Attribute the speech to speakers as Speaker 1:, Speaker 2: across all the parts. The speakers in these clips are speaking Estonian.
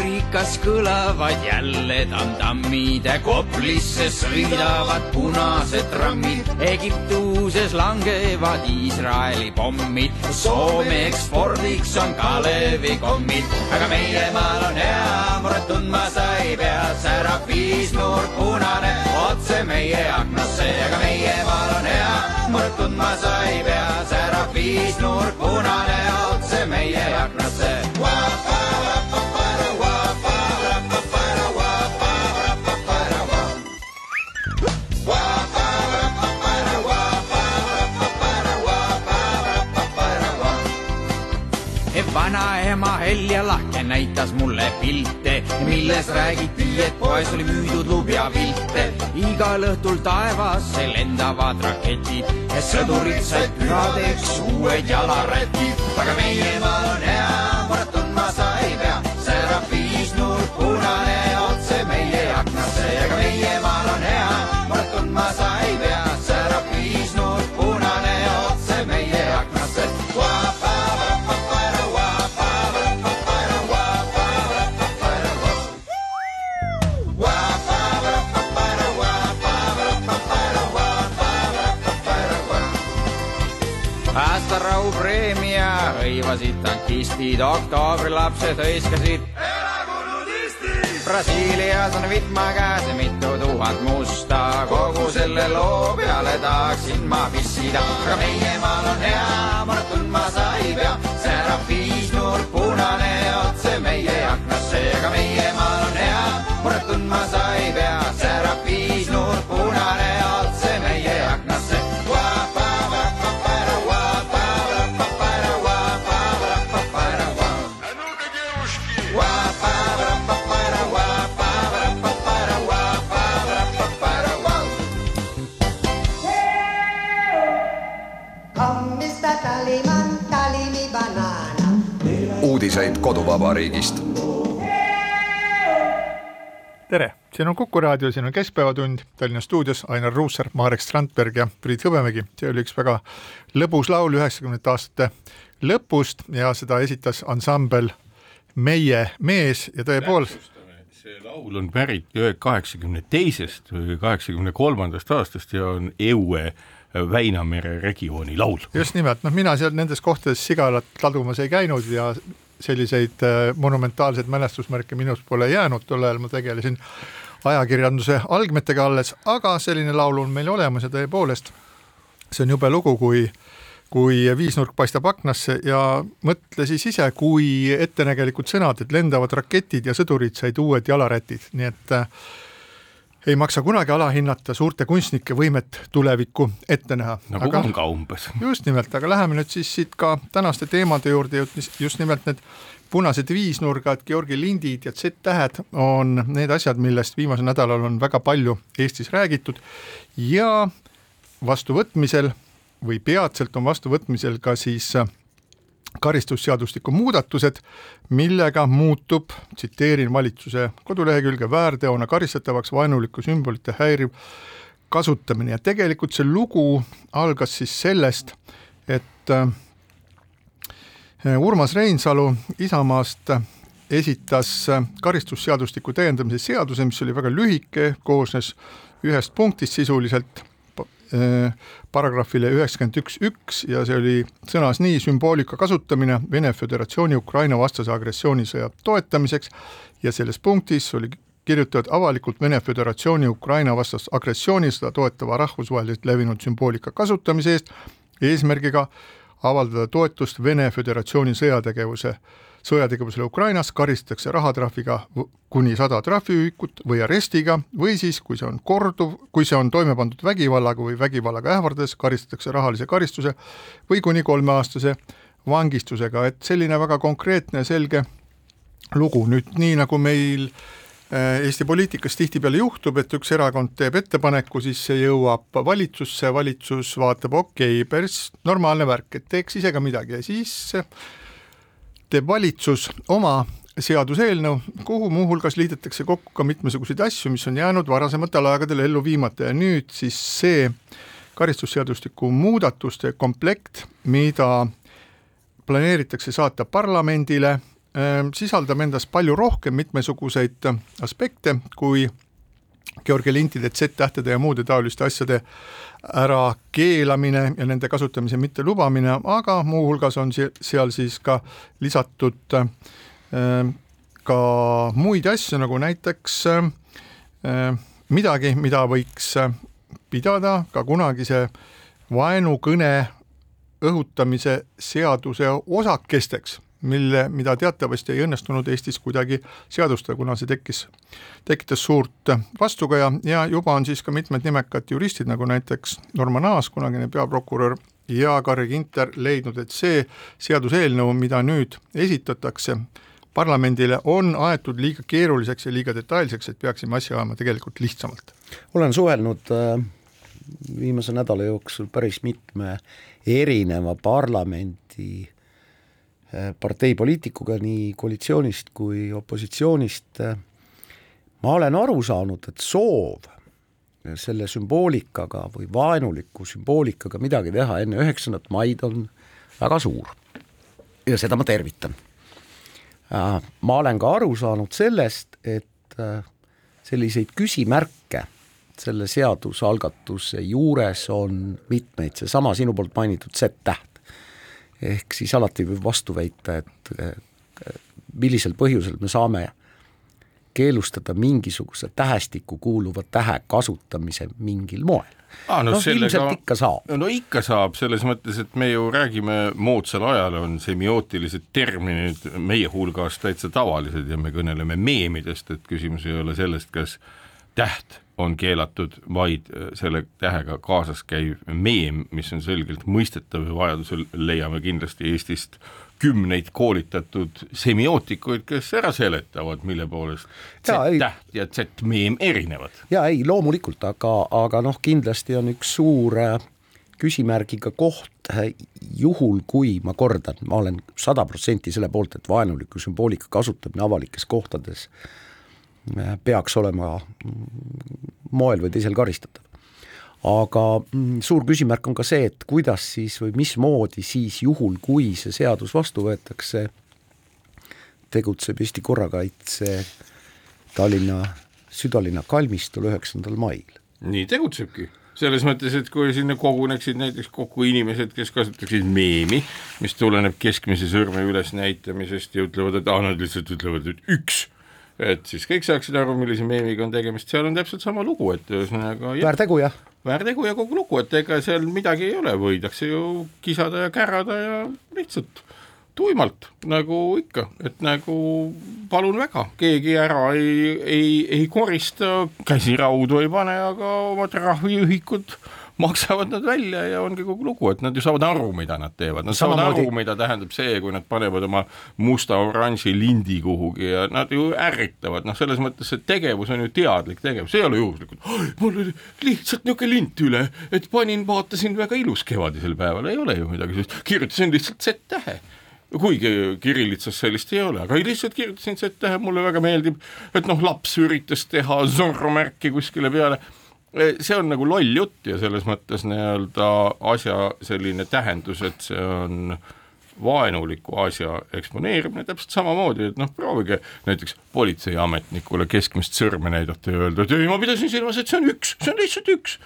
Speaker 1: Aafrikas kõlavad jälle tamtammid, Koplisse sõidavad punased trammid, Egiptuses langevad Iisraeli pommid, Soome ekspordiks on Kalevi-kommid, aga meie maal on hea, muret tundma sa ei pea, särab viisnurk punane. Otse meie aknasse, aga meie maal on hea, muret tundma sa ei pea, särab viisnurk punane. Otse meie aknasse. Näitas mulle pilte, milles räägiti, et poes oli müüdud lubjapilte. igal õhtul taevasse lendavad raketid sõdurid said pühadeks uued jalarätid. aga meie maal on hea, aastarahu preemia hõivasid tankistid, oktoobrilapsed hõiskasid. Brasiilias on vitma käes ja mitu tuhat musta, kogu selle loo peale tahaksin ma pissida, aga meie maal on hea, muret tundma sa ei pea, särab viisnurk punane otse meie aknasse, aga meie maal on hea, muret tundma sa
Speaker 2: uudiseid koduvabariigist.
Speaker 3: tere, siin on Kuku raadio, siin on Keskpäevatund, Tallinna stuudios Ainar Ruussaar, Marek Strandberg ja Priit Hõbemägi. see oli üks väga lõbus laul üheksakümnendate aastate lõpust ja seda esitas ansambel Meie mees ja tõepoolest
Speaker 4: see laul on pärit kaheksakümne teisest või kaheksakümne kolmandast aastast ja on Eue Väinamere regiooni laul.
Speaker 3: just nimelt, noh, mina seal nendes kohtades sigalat ladumas ei käinud ja selliseid äh, monumentaalseid mälestusmärke minust pole jäänud, tol ajal ma tegelesin ajakirjanduse algmetega alles, aga selline laul on meil olemas ja tõepoolest, see on jube lugu, kui kui viisnurk paistab aknasse ja mõtle siis ise, kui ettenägelikud sõnad, et lendavad raketid ja sõdurid said uued jalarätid, nii et äh, ei maksa kunagi alahinnata suurte kunstnike võimet tulevikku ette näha.
Speaker 4: nagu aga, on ka umbes.
Speaker 3: just nimelt, aga läheme nüüd siis siit ka tänaste teemade juurde, just nimelt need punased viisnurgad, Georgi lindid ja Z-tähed on need asjad, millest viimasel nädalal on väga palju Eestis räägitud ja vastuvõtmisel või peatselt on vastuvõtmisel ka siis karistusseadustiku muudatused, millega muutub, tsiteerin valitsuse kodulehekülge, väärteona karistatavaks vaenulikku sümbolite häiriv kasutamine. Ja tegelikult see lugu algas siis sellest, et Urmas Reinsalu Isamaast esitas karistusseadustiku täiendamise seaduse, mis oli väga lühike, koosnes ühest punktist sisuliselt paragrahvile üheksakümmend üks üks ja see oli sõnas nii sümboolika kasutamine Vene Föderatsiooni Ukraina vastase agressioonisõja toetamiseks. Ja selles punktis oli kirjutatud avalikult Vene Föderatsiooni Ukraina vastast agressioonisõda toetava rahvusvaheliselt levinud sümboolika kasutamise eest eesmärgiga avaldada toetust Vene Föderatsiooni sõjategevuse sõjategevusele Ukrainas karistatakse rahatrahviga kuni sada trahviühikut või arestiga või siis, kui see on korduv, kui see on toime pandud vägivallaga või vägivallaga ähvardades, karistatakse rahalise karistuse või kuni kolmeaastase vangistusega, et selline väga konkreetne ja selge lugu, nüüd nii nagu meil Eesti poliitikas tihtipeale juhtub, et üks erakond teeb ettepaneku, siis see jõuab valitsusse, valitsus vaatab, okei okay,, päris normaalne värk, et teeks ise ka midagi. Ja siis teeb valitsus oma seaduseelnõu, kuhu muuhulgas liidetakse kokku ka mitmesuguseid asju, mis on jäänud varasematel aegadel ellu viimata. Ja nüüd siis see karistusseadustiku muudatuste komplekt, mida planeeritakse saata parlamendile, sisaldab endas palju rohkem mitmesuguseid aspekte kui Georgi lintide, Z-tähtede ja muude taoliste asjade ärakeelamine ja nende kasutamise mittelubamine, aga muuhulgas on seal siis ka lisatud ka muid asju, nagu näiteks midagi, mida võiks pidada ka kunagise vaenukõne õhutamise seaduse osakesteks mille, mida teatavasti ei õnnestunud Eestis kuidagi seadustada, kuna see tekkis, tekitas suurt vastukaja ja juba on siis ka mitmed nimekad juristid, nagu näiteks Norman Aas, kunagine peaprokurör, ja Carri Ginter leidnud, et see seaduseelnõu, mida nüüd esitatakse parlamendile, on aetud liiga keeruliseks ja liiga detailseks, et peaksime asja ajama tegelikult lihtsamalt.
Speaker 5: olen suhelnud äh, viimase nädala jooksul päris mitme erineva parlamendi parteipoliitikuga nii koalitsioonist kui opositsioonist, äh, ma olen aru saanud, et soov selle sümboolikaga või vaenuliku sümboolikaga midagi teha enne üheksandat maid on väga suur. ja seda ma tervitan. Äh, ma olen ka aru saanud sellest, et selliseid küsimärke selle seadusalgatuse juures on mitmeid, seesama sinu poolt mainitud Z-täht ehk siis alati võib vastu väita, et millisel põhjusel me saame keelustada mingisuguse tähestikku kuuluva tähe kasutamise mingil moel.
Speaker 4: Ah, no,
Speaker 5: no sellega, ilmselt ikka saab.
Speaker 4: no ikka saab, selles mõttes, et me ju räägime moodsal ajal on semiootilised terminid meie hulgas täitsa tavalised ja me kõneleme meemidest, et küsimus ei ole sellest, kas täht on keelatud, vaid äh, selle tähega kaasas käiv meem, mis on selgelt mõistetav ja vajadusel leiame kindlasti Eestist kümneid koolitatud semiootikuid, kes ära seletavad, mille poolest Z-täht ja Z-meem erinevad.
Speaker 5: jaa, ei loomulikult, aga, aga noh, kindlasti on üks suur äh, küsimärgiga koht, äh, juhul kui, ma kordan, ma olen sada protsenti selle poolt, et vaenuliku sümboolika kasutamine avalikes kohtades äh, peaks olema moel või teisel karistatav. aga mm, suur küsimärk on ka see, et kuidas siis või mismoodi siis juhul, kui see seadus vastu võetakse, tegutseb Eesti korrakaitse Tallinna südalinna kalmistul üheksandal mail.
Speaker 4: nii tegutsebki selles mõttes, et kui sinna koguneksid näiteks kokku inimesed, kes kasutaksid meemi, mis tuleneb keskmise sõrme ülesnäitamisest ja ütlevad, et aa, nad lihtsalt ütlevad, et üks et siis kõik saaksid aru, millise meemiga on tegemist, seal on täpselt sama lugu, et ühesõnaga
Speaker 5: väärtegu jah?
Speaker 4: väärtegu ja kogu lugu, et ega seal midagi ei ole, võidakse ju kisada ja kärada ja lihtsalt tuimalt, nagu ikka, et nagu palun väga, keegi ära ei, ei, ei korista, käsi raudu ei pane, aga oma trahviühikud maksavad nad välja ja ongi kogu lugu, et nad ju saavad aru, mida nad teevad, nad saavad Samamoodi... aru, mida tähendab see, kui nad panevad oma musta-oranži lindi kuhugi ja nad ju ärritavad, noh, selles mõttes see tegevus on ju teadlik tegevus, see ei ole juhuslikult, mul oli lihtsalt niisugune lint üle, et panin, vaatasin väga ilus kevadisel päeval, ei ole ju midagi sellist, kirjutasin lihtsalt Z-tähe kuigi kirillitsas sellist ei ole, aga lihtsalt kirjutasin Z-tähe, mulle väga meeldib, et noh, laps üritas teha Zorro märki kuskile peale see on nagu loll jutt ja selles mõttes nii-öelda asja selline tähendus, et see on vaenuliku asja eksponeerimine täpselt samamoodi, et noh, proovige näiteks politseiametnikule keskmist sõrme näidata ja öelda, et ei, ma pidasin silmas, et see on üks, see on lihtsalt üks.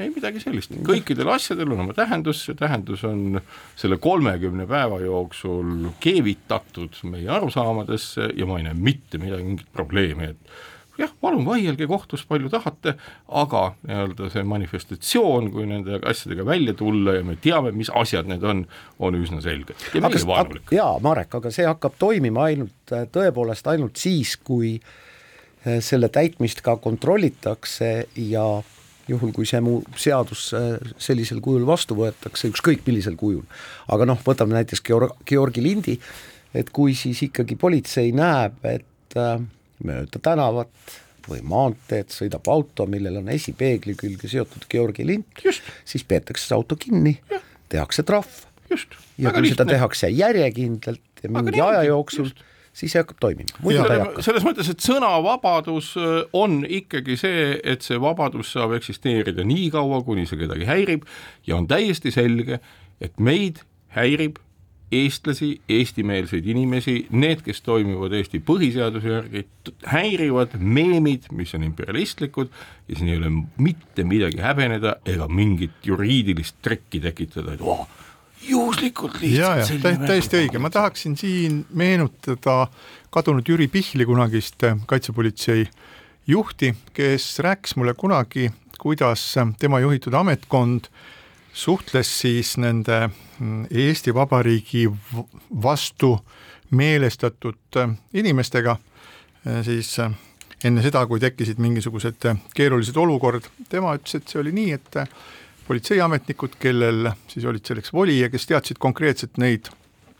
Speaker 4: ei midagi sellist, kõikidel asjadel on oma tähendus, see tähendus on selle kolmekümne päeva jooksul keevitatud meie arusaamadesse ja ma ei näe mitte midagi, mingit probleemi, et jah, palun vaielge kohtus palju tahate, aga nii-öelda see manifestatsioon, kui nende asjadega välja tulla ja me teame, mis asjad need on, on üsna selge ja meie vaenulik.
Speaker 5: jaa, Marek, aga see hakkab toimima ainult, tõepoolest ainult siis, kui eh, selle täitmist ka kontrollitakse ja juhul, kui see mu seadus eh, sellisel kujul vastu võetakse, ükskõik millisel kujul. aga noh, võtame näiteks Georg-, Georgi lindi, et kui siis ikkagi politsei näeb, et äh, mööda tänavat või maanteed sõidab auto, millel on esipeegli külge seotud Georgi lint, siis peetakse see auto kinni, tehakse trahv. ja kui lihtne. seda tehakse järjekindlalt ja mingi aja jooksul, siis see hakkab toimima, muidu ta ei hakka.
Speaker 4: selles mõttes, et sõnavabadus äh, on ikkagi see, et see vabadus saab eksisteerida nii kaua, kuni see kedagi häirib. Ja on täiesti selge, et meid häirib eestlasi, eestimeelseid inimesi, need, kes toimivad Eesti põhiseaduse järgi, häirivad meemid, mis on imperialistlikud ja siin ei ole mitte midagi häbeneda ega mingit juriidilist trekki tekitada, et oh, juhuslikult
Speaker 3: ja, ja
Speaker 4: lihtsalt
Speaker 3: tä täiesti õige, ma tahaksin siin meenutada kadunud Jüri Pihli kunagist äh, kaitsepolitsei juhti, kes rääkis mulle kunagi, kuidas tema juhitud ametkond suhtles siis nende Eesti Vabariigi vastu meelestatud äh, inimestega siis enne seda, kui tekkisid mingisugused keerulised olukorrad, tema ütles, et see oli nii, et politseiametnikud, kellel siis olid selleks voli ja kes teadsid konkreetselt neid,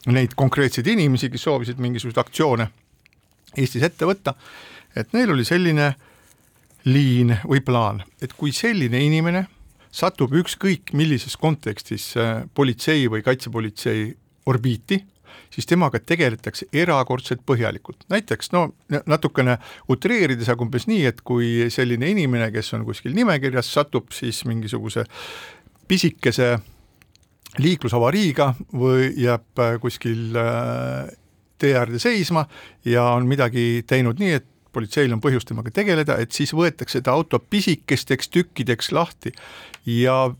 Speaker 3: neid konkreetseid inimesi, kes soovisid mingisuguseid aktsioone Eestis ette võtta, et neil oli selline liin või plaan, et kui selline inimene satub ükskõik millises kontekstis äh, politsei või kaitsepolitsei orbiiti, siis temaga tegeletakse erakordselt põhjalikult, näiteks no natukene utreerides, aga umbes nii, et kui selline inimene, kes on kuskil nimekirjas, satub siis mingisuguse pisikese liiklusavariiga või jääb äh, kuskil äh, tee äärde seisma ja on midagi teinud nii, et politseil on põhjust temaga tegeleda, et siis võetakse ta auto pisikesteks tükkideks lahti ja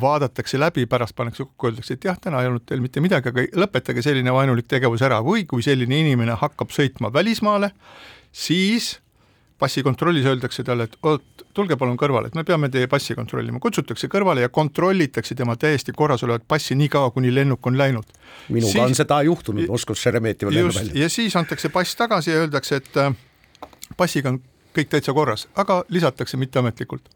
Speaker 3: vaadatakse läbi, pärast pannakse kokku, öeldakse, et jah, täna ei olnud teil mitte midagi, aga lõpetage selline vaenulik tegevus ära või kui selline inimene hakkab sõitma välismaale, siis passikontrollis öeldakse talle, et oot, tulge palun kõrvale, et me peame teie passi kontrollima, kutsutakse kõrvale ja kontrollitakse tema täiesti korras olevat passi nii kaua, kuni lennuk on läinud.
Speaker 5: minuga siis, on seda juhtunud Moskvas Šeremetjevo lennuvälja.
Speaker 3: ja siis antakse pass tagasi ja öeldakse, et äh, passiga on kõik täitsa korras, aga lisatakse mitteametlikult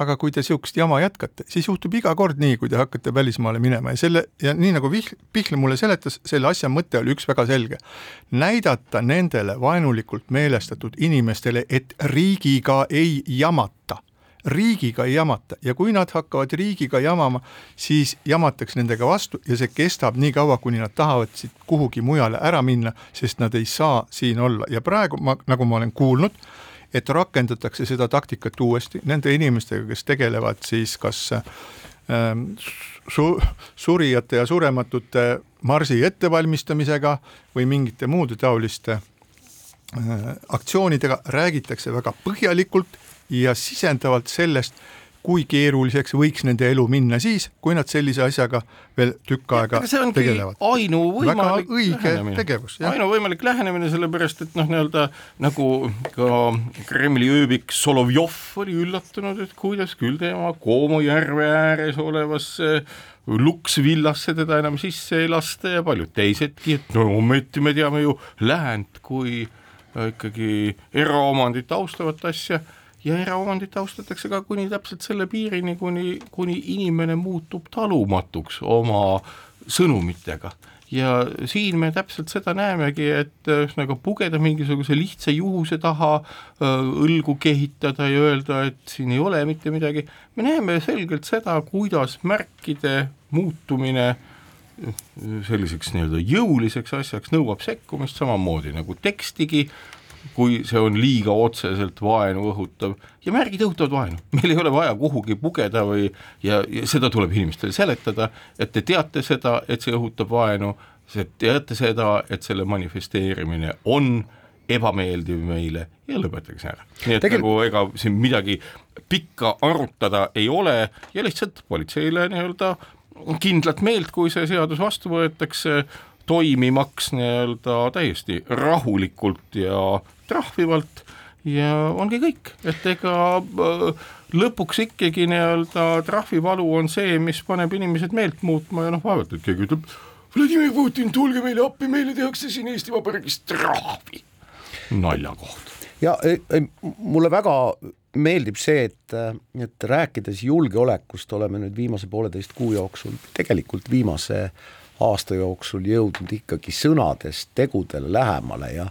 Speaker 3: aga kui te niisugust jama jätkate, siis juhtub iga kord nii, kui te hakkate välismaale minema ja selle ja nii nagu Vihl-, Pihl mulle seletas, selle asja mõte oli üks väga selge. näidata nendele vaenulikult meelestatud inimestele, et riigiga ei jamata riigiga ei jamata. Ja kui nad hakkavad riigiga jamama, siis jamatakse nendega vastu ja see kestab nii kaua, kuni nad tahavad siit kuhugi mujale ära minna, sest nad ei saa siin olla. Ja praegu ma, nagu ma olen kuulnud, et rakendatakse seda taktikat uuesti nende inimestega, kes tegelevad siis kas ähm, su-, surijate ja surematute marsi ettevalmistamisega või mingite muude taoliste äh, aktsioonidega, räägitakse väga põhjalikult ja sisendavalt sellest, kui keeruliseks võiks nende elu minna siis, kui nad sellise asjaga veel tükk aega tegelevad.
Speaker 4: ainuvõimalik
Speaker 3: õige lähenemine. tegevus.
Speaker 4: ainuvõimalik lähenemine, sellepärast et noh, nii-öelda nagu ka Kremli ööbik Solovjov oli üllatunud, et kuidas küll tema Koomo järve ääres olevasse luksvillasse teda enam sisse ei lasta ja paljud teisedki, et no ometi me teame ju läänt kui ikkagi eraomandit austavat asja ja eraomandit austatakse ka kuni täpselt selle piirini, kuni, kuni inimene muutub talumatuks oma sõnumitega. Ja siin me täpselt seda näemegi, et ühesõnaga pugeda mingisuguse lihtsa juhuse taha, õlgu kehitada ja öelda, et siin ei ole mitte midagi, me näeme selgelt seda, kuidas märkide muutumine selliseks nii-öelda jõuliseks asjaks nõuab sekkumist, samamoodi nagu tekstigi kui see on liiga otseselt vaenu õhutav ja märgid õhutavad vaenu, meil ei ole vaja kuhugi pugeda või ja, ja seda tuleb inimestele seletada, et te teate seda, et see õhutab vaenu, te teate seda, et selle manifesteerimine on ebameeldiv meile ja lõpetage see ära. nii et Tegel... nagu ega siin midagi pikka arutada ei ole ja lihtsalt politseile nii-öelda kindlat meelt, kui see seadus vastu võetakse, toimimaks nii-öelda täiesti rahulikult ja trahvivalt ja ongi kõik, et ega äh, lõpuks ikkagi nii-öelda trahvivalu on see, mis paneb inimesed meelt muutma ja noh, vaevalt, et keegi ütleb, Vladimir Putin, tulge meile appi, meile tehakse siin Eesti Vabariigis trahvi. naljakoht.
Speaker 5: ja mulle väga meeldib see, et, et rääkides julgeolekust oleme nüüd viimase pooleteist kuu jooksul, tegelikult viimase aasta jooksul jõudnud ikkagi sõnadest tegudele lähemale ja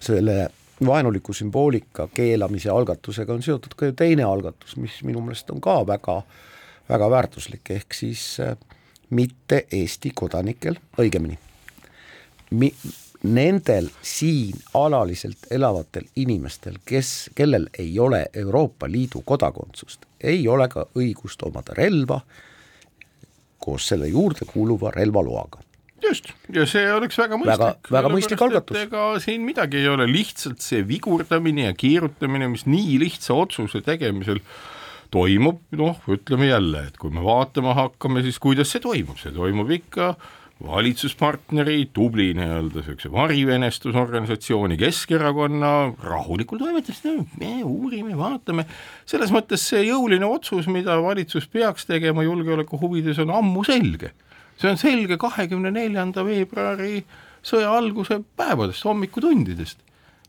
Speaker 5: selle vaenuliku sümboolika keelamise algatusega on seotud ka ju teine algatus, mis minu meelest on ka väga, väga väärtuslik, ehk siis äh, mitte Eesti kodanikel, õigemini mi-, nendel siin alaliselt elavatel inimestel, kes, kellel ei ole Euroopa Liidu kodakondsust, ei ole ka õigust omada relva koos selle juurde kuuluva relvaloaga
Speaker 4: just, ja see oleks väga mõistlik.
Speaker 5: väga, väga mõistlik algatus.
Speaker 4: ega siin midagi ei ole, lihtsalt see vigurdamine ja kiirutamine, mis nii lihtsa otsuse tegemisel toimub, noh, ütleme jälle, et kui me vaatama hakkame, siis kuidas see toimub, see toimub ikka valitsuspartneri tubli nii-öelda niisuguse varivenestusorganisatsiooni Keskerakonna rahulikul toimetusel, me uurime, vaatame, selles mõttes see jõuline otsus, mida valitsus peaks tegema julgeoleku huvides, on ammu selge. See on selge kahekümne neljanda veebruari sõja alguse päevadest, hommikutundidest.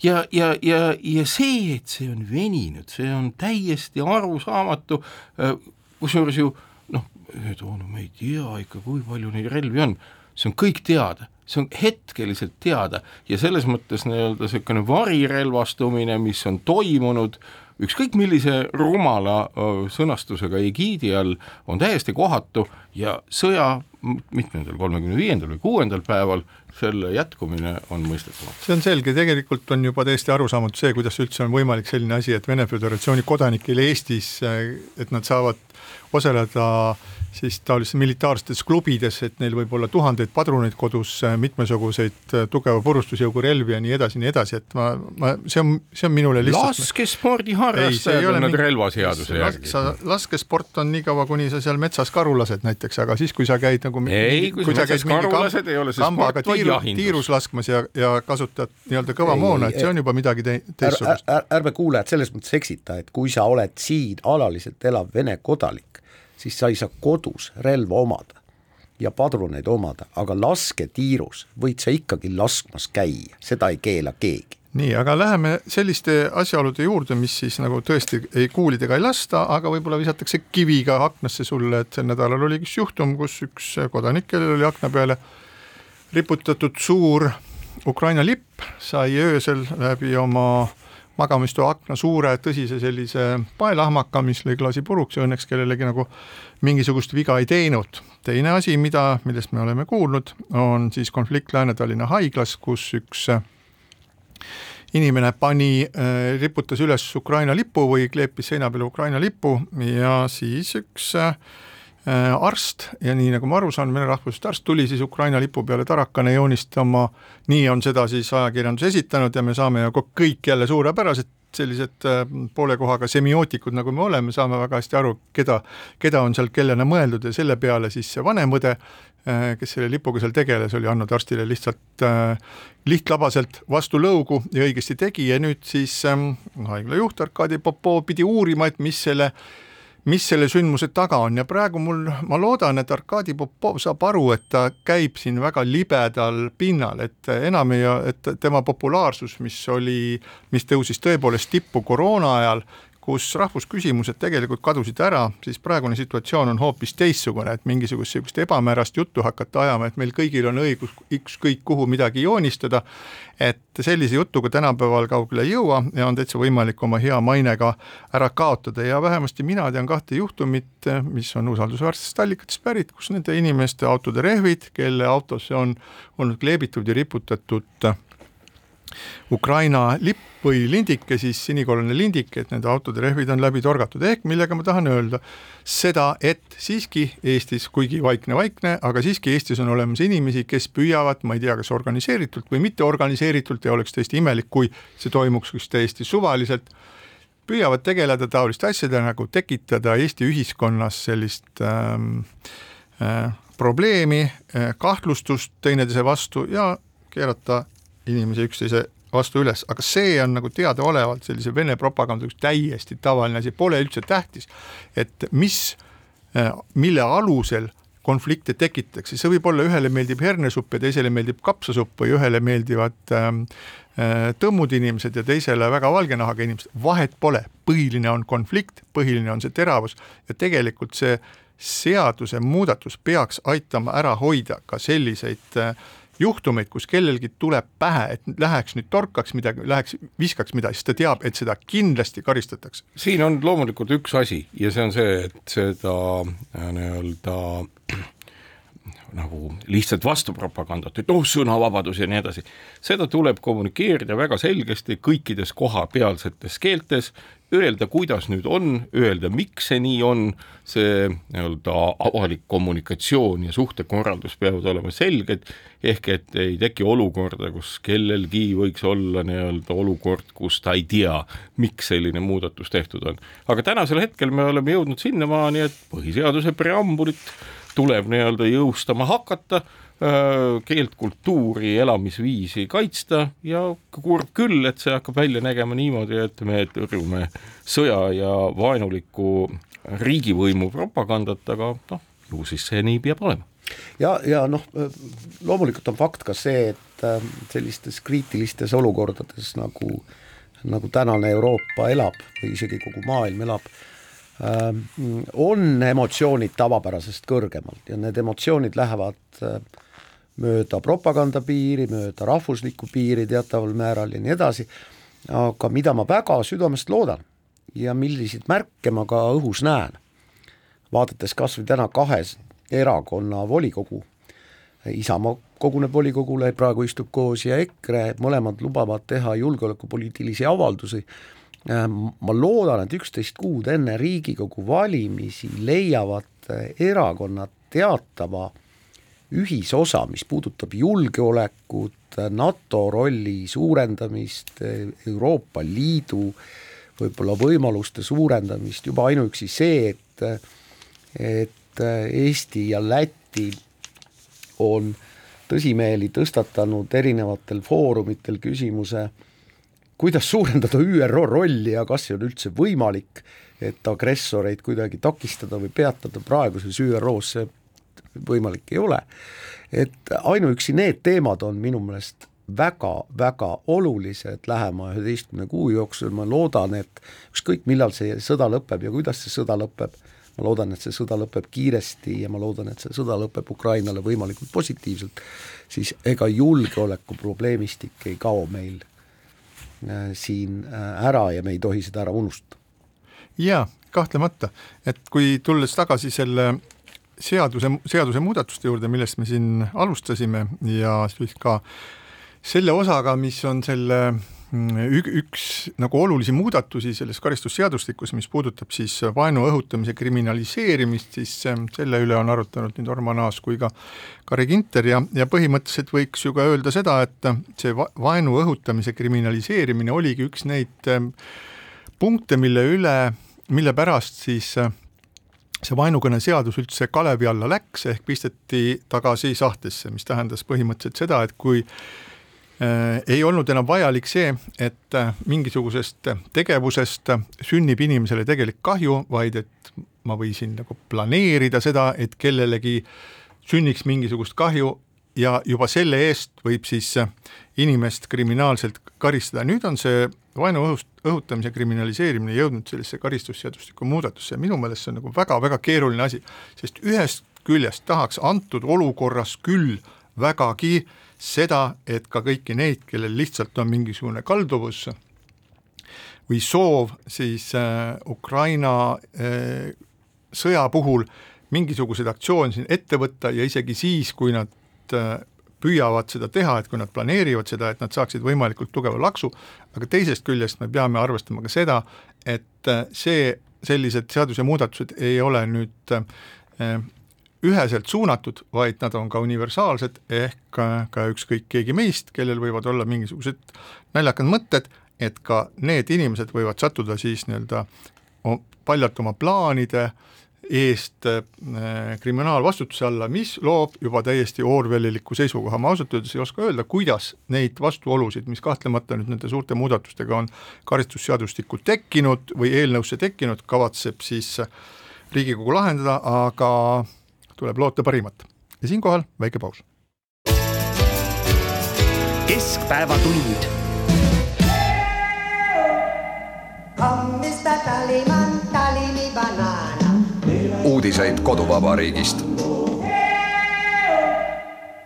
Speaker 4: ja, ja, ja, ja see, et see on veninud, see on täiesti arusaamatu, äh, kusjuures ju noh, no me ei tea ikka, kui palju neid relvi on, see on kõik teada see on hetkeliselt teada ja selles mõttes nii-öelda niisugune varirelvastumine, mis on toimunud ükskõik millise rumala sõnastusega egiidi all, on täiesti kohatu ja sõja mitmendal, kolmekümne viiendal või kuuendal päeval selle jätkumine on mõistetavam.
Speaker 3: see on selge, tegelikult on juba täiesti arusaamatu see, kuidas üldse on võimalik selline asi, et Vene Föderatsiooni kodanikel Eestis, et nad saavad osaleda siis taolistes militaarsetes klubides, et neil võib olla tuhandeid padruneid kodus, mitmesuguseid äh, tugeva purustusjõugu relvi ja nii edasi, nii edasi, et ma, ma, see on, see on minule lihtsalt
Speaker 4: laskespordi harrastajad on nad relvaseaduse järgi.
Speaker 3: laskesport on niikaua, kuni sa seal metsas karu lased näiteks, aga siis, kui sa käid nagu
Speaker 4: ei, kui, kui sa ole see sport, vaid
Speaker 3: tiiru, tiirus laskmas ja, ja kasutad nii-öelda kõva ei, moona, et see on juba midagi te teistsugust
Speaker 5: är,. Är, ärme kuulajad selles mõttes eksita, et kui sa oled siin alaliselt elav Vene kodanik, siis sa ei saa kodus relva omada ja padruneid omada, aga lasketiirus võid sa ikkagi laskmas käia, seda ei keela keegi.
Speaker 3: Nii, aga läheme selliste asjaolude juurde, mis siis nagu tõesti ei kuulidega ei lasta, aga võib-olla visatakse kiviga aknasse sulle, et sel nädalal oli üks juhtum, kus üks kodanik, kellel oli akna peale riputatud suur Ukraina lipp, sai öösel läbi oma magamistoa akna suure tõsise sellise paelahmaka, mis lõi klaasi puruks ja õnneks kellelegi nagu mingisugust viga ei teinud. teine asi, mida, millest me oleme kuulnud, on siis konflikt Lääne-Tallinna haiglas, kus üks äh, inimene pani, äh, riputas üles Ukraina lipu või kleepis seina peale Ukraina lipu ja siis üks äh, arst ja nii nagu ma aru saan, vene rahvusest arst tuli siis Ukraina lipu peale tarakana joonistama, nii on seda siis ajakirjandus esitanud ja me saame ju kõik jälle suurepärased sellised äh, poole kohaga semiootikud, nagu me oleme, saame väga hästi aru, keda, keda on seal kellena mõeldud ja selle peale siis see vanem õde, äh, kes selle lipuga seal tegeles, oli andnud arstile lihtsalt lihtlabaselt vastu lõugu ja õigesti tegi ja nüüd siis ähm, haigla juht Arkadi Popov pidi uurima, et mis selle äh, mis selle sündmuse taga on. Ja praegu mul, ma loodan, et Arkadi Popov saab aru, et ta käib siin väga libedal pinnal, et enam ei, et tema populaarsus, mis oli, mis tõusis tõepoolest tippu koroona ajal, kus rahvusküsimused tegelikult kadusid ära, siis praegune situatsioon on hoopis teistsugune, et mingisugust niisugust ebamäärast juttu hakata ajama, et meil kõigil on õigus ükskõik kuhu midagi joonistada, et sellise jutuga tänapäeval kaugele ei jõua ja on täitsa võimalik oma hea maine ka ära kaotada. Ja vähemasti mina tean kahte juhtumit, mis on usaldusväärsetest allikatest pärit, kus nende inimeste autode rehvid, kelle autosse on olnud kleebitud ja riputatud Ukraina lipp või lindike, siis sinikollane lindik, et nende autode rehvid on läbi torgatud, ehk millega ma tahan öelda? Seda, et siiski Eestis, kuigi vaikne-vaikne, aga siiski Eestis on olemas inimesi, kes püüavad, ma ei tea, kas organiseeritult või mitte organiseeritult ja oleks tõesti imelik, kui see toimuks just täiesti suvaliselt, püüavad tegeleda taoliste asjadega nagu tekitada Eesti ühiskonnas sellist ähm, äh, probleemi äh,, kahtlustust teineteise vastu ja keerata inimesi üksteise vastu üles, aga see on nagu teadaolevalt sellise Vene propaganda üks täiesti tavaline asi, pole üldse tähtis, et mis, äh, mille alusel konflikte tekitatakse, see võib olla, ühele meeldib hernesupp ja teisele meeldib kapsasupp või ühele meeldivad ähm, äh, tõmmud inimesed ja teisele väga valge nahaga inimesed, vahet pole, põhiline on konflikt, põhiline on see teravus ja tegelikult see seadusemuudatus peaks aitama ära hoida ka selliseid äh, juhtumeid, kus kellelgi tuleb pähe, et läheks nüüd torkaks midagi, läheks viskaks midagi, siis ta teab, et seda kindlasti karistatakse.
Speaker 4: siin on loomulikult üks asi ja see on see, et seda äh, nii-öelda nagu lihtsalt vastupropagandat, et oh, sõnavabadus ja nii edasi. seda tuleb kommunikeerida väga selgesti kõikides kohapealsetes keeltes, öelda, kuidas nüüd on, öelda, miks see nii on, see nii-öelda avalik kommunikatsioon ja suhtekorraldus peavad olema selged, ehk et ei teki olukorda, kus kellelgi võiks olla nii-öelda olukord, kus ta ei tea, miks selline muudatus tehtud on. aga tänasel hetkel me oleme jõudnud sinnamaani, et põhiseaduse preambulit tuleb nii-öelda jõustama hakata, keelt, kultuuri, elamisviisi kaitsta ja kurb küll, et see hakkab välja nägema niimoodi, et me tõrjume sõja ja vaenuliku riigivõimu propagandat, aga noh, ju siis see nii peab olema.
Speaker 5: Ja, ja noh, loomulikult on fakt ka see, et sellistes kriitilistes olukordades nagu, nagu tänane Euroopa elab või isegi kogu maailm elab, Äh, on emotsioonid tavapärasest kõrgemalt ja need emotsioonid lähevad äh, mööda propaganda piiri, mööda rahvuslikku piiri teataval määral ja nii edasi, aga mida ma väga südamest loodan ja milliseid märke ma ka õhus näen, vaadates kas või täna kahes erakonna volikogu, Isamaa koguneb volikogule, praegu istub koos ja EKRE, mõlemad lubavad teha julgeolekupoliitilisi avaldusi Äh, ma loodan, et üksteist kuud enne Riigikogu valimisi leiavad äh, erakonnad teatava ühisosa, mis puudutab julgeolekut, äh, NATO rolli suurendamist, Euroopa Liidu võib-olla võimaluste suurendamist, juba ainuüksi see, et et Eesti ja Läti on tõsimeeli tõstatanud erinevatel foorumitel küsimuse äh, kuidas suurendada ÜRO rolli ja kas see on üldse võimalik, et agressoreid kuidagi takistada või peatada, praeguses ÜRO-s see võimalik ei ole. et ainuüksi need teemad on minu meelest väga-väga olulised lähema üheteistkümne kuu jooksul, ma loodan, et ükskõik, millal see sõda lõpeb ja kuidas see sõda lõpeb, ma loodan, et see sõda lõpeb kiiresti ja ma loodan, et see sõda lõpeb Ukrainale võimalikult positiivselt, siis ega julgeoleku probleemistik ei kao meil siin äh, ära ja me ei tohi seda ära unustada.
Speaker 3: jaa, kahtlemata, et kui tulles tagasi selle seaduse, seadusemuudatuste juurde, millest me siin alustasime ja siis ka selle osaga, mis on selle üks nagu olulisi muudatusi selles karistusseadustikus, mis puudutab siis vaenu õhutamise kriminaliseerimist, siis ähm, selle üle on arutanud nii Norman Aas kui ka Kari Ginter ja, ja põhimõtteliselt võiks ju ka öelda seda, et see vaenu õhutamise kriminaliseerimine oligi üks neid ähm, punkte, mille üle, mille pärast siis äh, see vaenukõneseadus üldse kalevi alla läks, ehk pisteti tagasi sahtlisse, mis tähendas põhimõtteliselt seda, et kui ei olnud enam vajalik see, et äh, mingisugusest tegevusest sünnib inimesele tegelik kahju, vaid et ma võisin nagu planeerida seda, et kellelegi sünniks mingisugust kahju ja juba selle eest võib siis inimest kriminaalselt karistada, nüüd on see vaenu õhust, õhutamise kriminaliseerimine jõudnud sellisesse karistusseadustiku muudatusse ja minu meelest see on nagu väga-väga keeruline asi, sest ühest küljest tahaks antud olukorras küll vägagi äh, seda, et ka kõiki neid, kellel lihtsalt on mingisugune kalduvus või soov siis äh, Ukraina äh, sõja puhul mingisuguseid aktsioone siin ette võtta ja isegi siis, kui nad äh, püüavad seda teha, et kui nad planeerivad seda, et nad saaksid võimalikult tugeva laksu, aga teisest küljest me peame arvestama ka seda, et äh, see, sellised seadusemuudatused ei ole nüüd äh, üheselt suunatud, vaid nad on ka universaalsed, ehk ka ükskõik keegi meist, kellel võivad olla mingisugused naljakad mõtted, et ka need inimesed võivad sattuda siis nii-öelda paljalt oma plaanide eest äh, kriminaalvastutuse alla, mis loob juba täiesti Orwelliliku seisukoha, ma ausalt öeldes ei oska öelda, kuidas neid vastuolusid, mis kahtlemata nüüd nende suurte muudatustega on karistusseadustikku tekkinud või eelnõusse tekkinud, kavatseb siis Riigikogu lahendada, aga tuleb loota parimat. ja siinkohal väike paus.
Speaker 6: keskpäevatund.
Speaker 2: uudiseid koduvabariigist.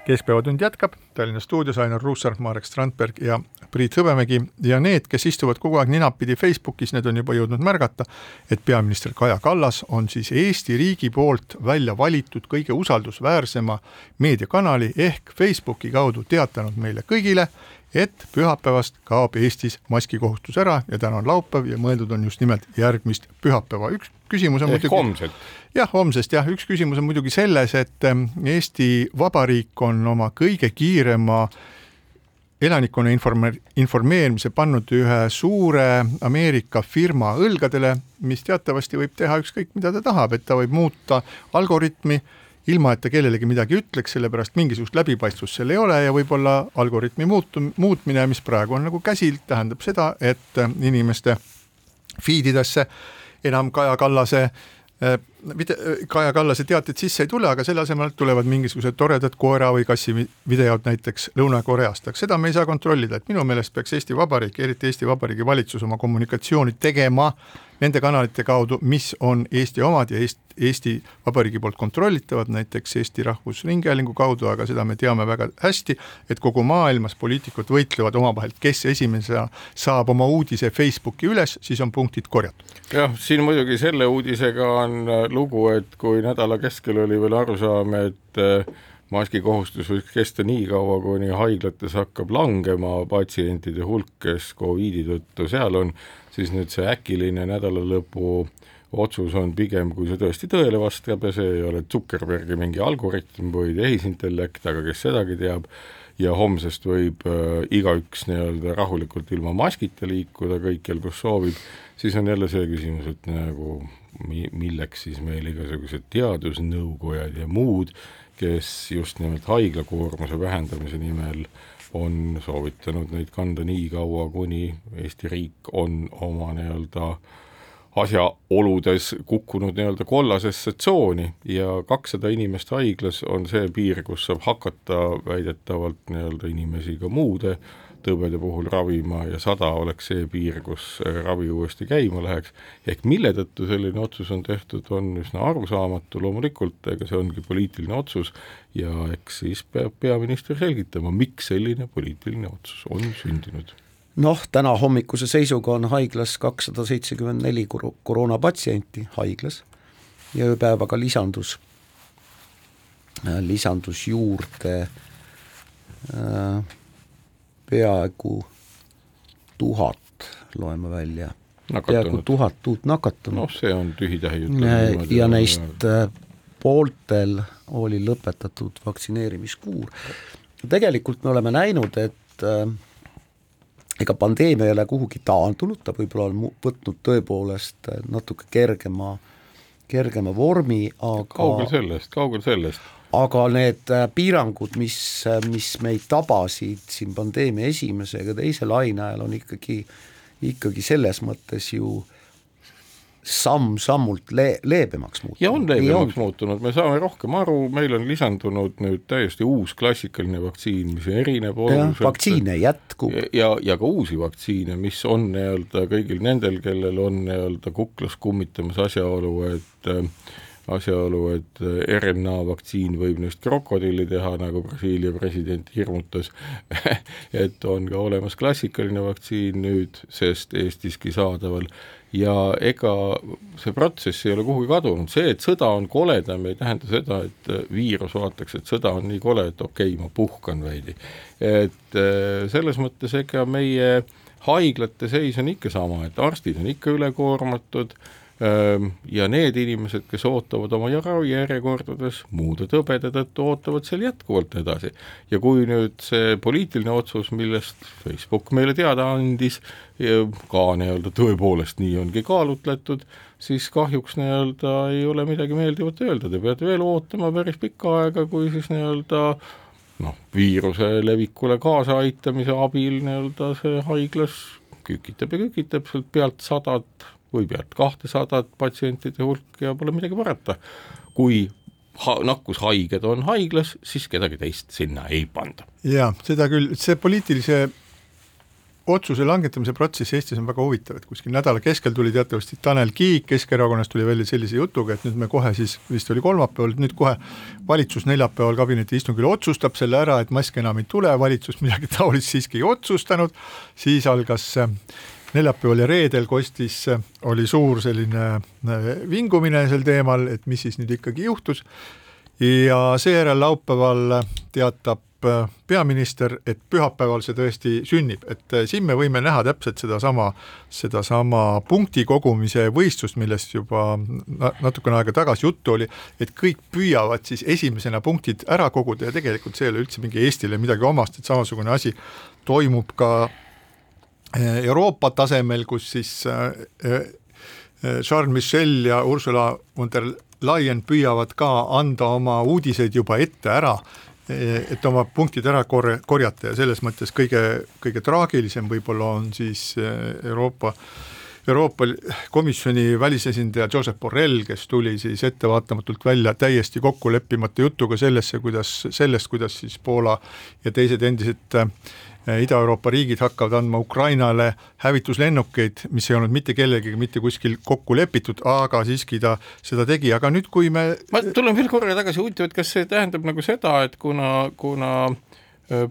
Speaker 3: keskpäevatund jätkab, Tallinna stuudios Ainar Ruussaar, Marek Strandberg ja Priit Hõbemägi ja need, kes istuvad kogu aeg ninapidi Facebookis, need on juba jõudnud märgata, et peaminister Kaja Kallas on siis Eesti riigi poolt välja valitud kõige usaldusväärsema meediakanali ehk Facebooki kaudu teatanud meile kõigile, et pühapäevast kaob Eestis maskikohustus ära ja täna on laupäev ja mõeldud on just nimelt järgmist pühapäeva. üks küsimus on
Speaker 4: ehk
Speaker 3: muidugi
Speaker 4: homselt
Speaker 3: jah, homsest jah, üks küsimus on muidugi selles, et ähm, Eesti Vabariik on oma kõige kiirema elanikkonna informe-, informeerimise pannud ühe suure Ameerika firma õlgadele, mis teatavasti võib teha ükskõik, mida ta tahab, et ta võib muuta algoritmi, ilma et ta kellelegi midagi ütleks, sellepärast mingisugust läbipaistvust seal ei ole ja võib-olla algoritmi muutu-, muutmine, mis praegu on nagu käsil, tähendab seda, et inimeste feed idesse enam Kaja Kallase äh, vide-, Kaja Kallase teated sisse ei tule, aga selle asemel tulevad mingisugused toredad koera või kassi videod näiteks Lõuna-Koreast, aga seda me ei saa kontrollida, et minu meelest peaks Eesti Vabariik, eriti Eesti Vabariigi valitsus oma kommunikatsiooni tegema nende kanalite kaudu, mis on Eesti omad ja Eest, Eesti Vabariigi poolt kontrollitavad, näiteks Eesti Rahvusringhäälingu kaudu, aga seda me teame väga hästi, et kogu maailmas poliitikud võitlevad omavahel, kes esimesena saab oma uudise Facebooki üles, siis on punktid korjatud.
Speaker 4: jah, siin muidugi selle uudisega on äh, lugu, et kui nädala keskel oli veel arusaam, et äh, maskikohustus võiks kesta nii kaua, kuni haiglates hakkab langema patsientide hulk, kes Covidi tõttu seal on, siis nüüd see äkiline nädalalõpu otsus on pigem, kui see tõesti tõele vastab ja see ei ole Zuckerbergi mingi algoritm või tehisintellekt, aga kes sedagi teab, ja homsest võib äh, igaüks nii-öelda rahulikult ilma maskita liikuda kõikjal, kus soovib, siis on jälle see küsimus, et nagu mi-, milleks siis meil igasugused teadusnõukojad ja muud, kes just nimelt haiglakoormuse vähendamise nimel on soovitanud neid kanda nii kaua, kuni Eesti riik on oma nii-öelda asjaoludes kukkunud nii-öelda kollasesse tsooni. Ja kakssada inimest haiglas on see piir, kus saab hakata väidetavalt nii-öelda inimesi ka muude tõbede puhul ravima ja sada oleks see piir, kus ravi uuesti käima läheks, ehk mille tõttu selline otsus on tehtud, on üsna arusaamatu, loomulikult ega see ongi poliitiline otsus ja eks siis peab peaminister selgitama, miks selline poliitiline otsus on sündinud.
Speaker 5: Noh, täna hommikuse seisuga on haiglas kakssada seitsekümmend neli koroonapatsienti haiglas ja ööpäevaga lisandus, lisandus juurde äh, peaaegu tuhat, loeme välja, peaaegu tuhat uut nakatunut.
Speaker 4: noh, see on tühi-tähi
Speaker 5: jutt. ja neist äh, pooltel oli lõpetatud vaktsineerimiskuur. tegelikult me oleme näinud, et äh, ega pandeemia ei ole kuhugi taandunud, ta võib-olla on võtnud tõepoolest äh, natuke kergema, kergema vormi, aga
Speaker 4: kaugel sellest, kaugel sellest
Speaker 5: aga need äh, piirangud, mis, äh, mis meid tabasid siin pandeemia esimese ega teise laine ajal, on ikkagi, ikkagi selles mõttes ju samm-sammult le-, leebemaks muutunud.
Speaker 4: ja on leebemaks muutunud, me saame rohkem aru, meil on lisandunud nüüd täiesti uus klassikaline vaktsiin, mis erineb
Speaker 5: oluliselt. vaktsiine jätkub.
Speaker 4: ja, ja ka uusi vaktsiine, mis on nii-öelda kõigil nendel, kellel on nii-öelda kuklas kummitamas asjaolu, et äh, asjaolu, et äh, RNA vaktsiin võib neist krokodilli teha, nagu Brasiilia president hirmutas et on ka olemas klassikaline vaktsiin nüüd, sest Eestiski saadaval, ja ega see protsess ei ole kuhugi kadunud, see, et sõda on koledam, ei tähenda seda, et äh, viirus vaataks, et sõda on nii kole, et okei okay,, ma puhkan veidi. et äh, selles mõttes ega meie haiglate seis on ikka sama, et arstid on ikka ülekoormatud, ja need inimesed, kes ootavad oma ravijärjekordades muude tõbede tõttu, ootavad seal jätkuvalt edasi. ja kui nüüd see poliitiline otsus, millest Facebook meile teada andis, ka nii-öelda tõepoolest nii ongi kaalutletud, siis kahjuks nii-öelda ei ole midagi meeldivat öelda, te peate veel ootama päris pikka aega, kui siis nii-öelda noh, viiruse levikule kaasaaitamise abil nii-öelda see haiglas kükitab ja kükitab, sealt pealt sadad või pealt kahtesadat patsientide hulk ja pole midagi parata. kui ha-, nakkushaiged on haiglas, siis kedagi teist sinna ei panda.
Speaker 3: jaa, seda küll, see poliitilise otsuse langetamise protsess Eestis on väga huvitav, et kuskil nädala keskel tuli teatavasti Tanel Kiik Keskerakonnast tuli välja sellise jutuga, et nüüd me kohe siis, vist oli kolmapäeval, nüüd kohe valitsus neljapäeval kabineti istungil otsustab selle ära, et maske enam ei tule, valitsus midagi taolist siiski ei otsustanud, siis algas neljapäeval ja reedel kostis, oli suur selline äh, vingumine sel teemal, et mis siis nüüd ikkagi juhtus. Ja seejärel laupäeval teatab äh, peaminister, et pühapäeval see tõesti sünnib, et äh, siin me võime näha täpselt sedasama, sedasama punkti kogumise võistlust, millest juba natukene aega tagasi juttu oli, et kõik püüavad siis esimesena punktid ära koguda ja tegelikult see ei ole üldse mingi Eestile midagi omast, et samasugune asi toimub ka Euroopa tasemel, kus siis eh, eh, Charles Michel ja Ursula von der Leyen püüavad ka anda oma uudiseid juba ette ära, et oma punktid ära kor-, korjata. Ja selles mõttes kõige, kõige traagilisem võib-olla on siis Euroopa Euroopa Komisjoni välisesindaja Joseph Borrell, kes tuli siis ettevaatamatult välja täiesti kokku leppimata jutuga sellesse, kuidas, sellest, kuidas siis Poola ja teised endised Eh, Ida-Euroopa riigid hakkavad andma Ukrainale hävituslennukeid, mis ei olnud mitte kellegagi mitte kuskil kokku lepitud, aga siiski ta seda tegi, aga nüüd, kui me
Speaker 4: ma tulen veel korra tagasi, huvitav, et kas see tähendab nagu seda, et kuna, kuna äh,